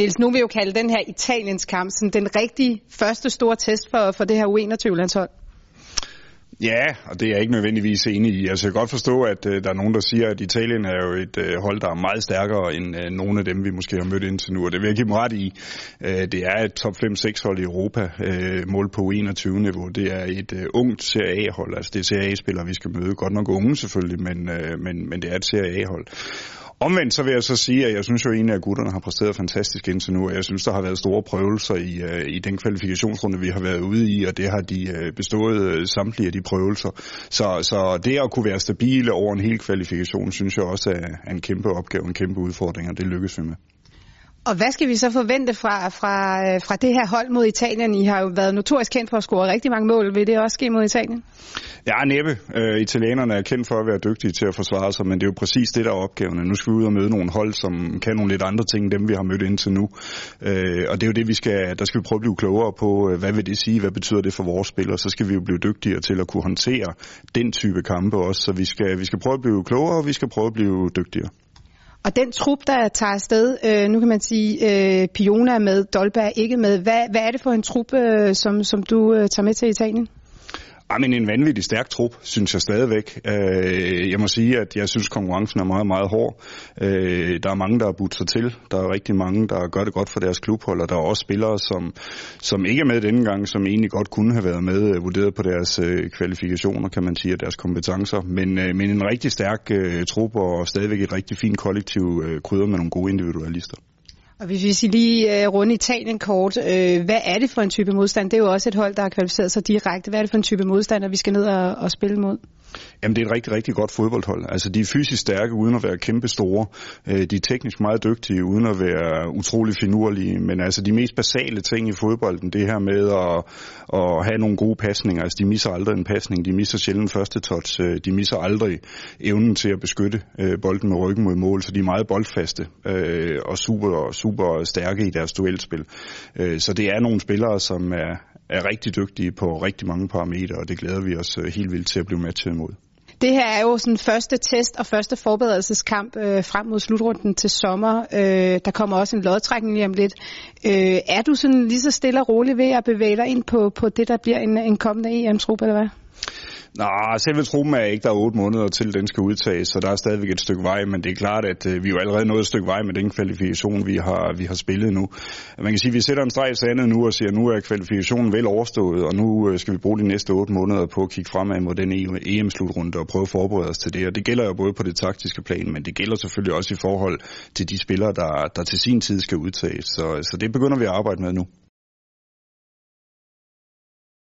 Niels, nu vil jo kalde den her Italiens kamp sådan den rigtige første store test for, for det her U21-landshold. Ja, og det er jeg ikke nødvendigvis enig i. Altså, jeg kan godt forstå, at uh, der er nogen, der siger, at Italien er jo et uh, hold, der er meget stærkere end uh, nogle af dem, vi måske har mødt indtil nu. Og det vil jeg give dem ret i. Uh, det er et top 5-6 hold i Europa, uh, mål på 21-niveau. Det er et uh, ungt Serie A-hold. Altså, det er Serie A-spillere, vi skal møde. Godt nok unge selvfølgelig, men, uh, men, men det er et Serie A-hold. Omvendt så vil jeg så sige, at jeg synes jo egentlig, at gutterne har præsteret fantastisk indtil nu, og jeg synes, der har været store prøvelser i, uh, i den kvalifikationsrunde, vi har været ude i, og det har de uh, bestået uh, samtlige af de prøvelser. Så, så det at kunne være stabile over en hel kvalifikation, synes jeg også er en kæmpe opgave, en kæmpe udfordring, og det lykkes vi med. Og hvad skal vi så forvente fra, fra, øh, fra det her hold mod Italien? I har jo været notorisk kendt for at score rigtig mange mål. Vil det også ske mod Italien? Ja, næppe. Øh, italienerne er kendt for at være dygtige til at forsvare sig, men det er jo præcis det, der er opgaven. Nu skal vi ud og møde nogle hold, som kan nogle lidt andre ting, end dem vi har mødt indtil nu. Øh, og det er jo det, vi skal, der skal vi prøve at blive klogere på, øh, hvad vil det sige, hvad betyder det for vores spillere. Så skal vi jo blive dygtigere til at kunne håndtere den type kampe også. Så vi skal, vi skal prøve at blive klogere, og vi skal prøve at blive dygtigere. Og den trup, der tager afsted, øh, nu kan man sige, øh, Piona er med, Dolberg er ikke med. Hvad, hvad er det for en trup, øh, som, som du øh, tager med til Italien? Ej, men en vanvittig stærk trup, synes jeg stadigvæk. Øh, jeg må sige, at jeg synes, konkurrencen er meget, meget hård. Øh, der er mange, der har budt sig til. Der er rigtig mange, der gør det godt for deres klubhold, og der er også spillere, som, som ikke er med denne gang, som egentlig godt kunne have været med, øh, vurderet på deres øh, kvalifikationer, kan man sige, og deres kompetencer. Men, øh, men en rigtig stærk øh, trup, og stadigvæk et rigtig fint kollektiv krydder med nogle gode individualister. Og hvis vi lige uh, runde Italien kort, uh, hvad er det for en type modstand? Det er jo også et hold, der har kvalificeret sig direkte. Hvad er det for en type modstander, vi skal ned og, og spille mod? Jamen det er et rigtig, rigtig godt fodboldhold. Altså de er fysisk stærke uden at være kæmpe store. Øh, de er teknisk meget dygtige uden at være utrolig finurlige. Men altså de mest basale ting i fodbolden, det her med at, at have nogle gode pasninger. Altså de misser aldrig en pasning. De misser sjældent første touch. Øh, de misser aldrig evnen til at beskytte øh, bolden med ryggen mod mål. Så de er meget boldfaste og super, super stærke i deres duelspil. Så det er nogle spillere, som er, er rigtig dygtige på rigtig mange parametre, og det glæder vi os øh, helt vildt til at blive matchet imod. Det her er jo sådan første test og første forberedelseskamp øh, frem mod slutrunden til sommer. Øh, der kommer også en lodtrækning lige om lidt. Øh, er du sådan lige så stille og rolig ved at bevæge dig ind på, på det, der bliver en, en kommende EM-trup, eller hvad? Nå, selve truppen er ikke, der er otte måneder til, den skal udtages, så der er stadigvæk et stykke vej, men det er klart, at øh, vi jo allerede nået et stykke vej med den kvalifikation, vi har, vi har spillet nu. Man kan sige, at vi sætter en streg i sandet nu og siger, at nu er kvalifikationen vel overstået, og nu øh, skal vi bruge de næste otte måneder på at kigge fremad mod den EM-slutrunde e og prøve at forberede os til det. Og det gælder jo både på det taktiske plan, men det gælder selvfølgelig også i forhold til de spillere, der, der til sin tid skal udtages. Så, så det begynder vi at arbejde med nu.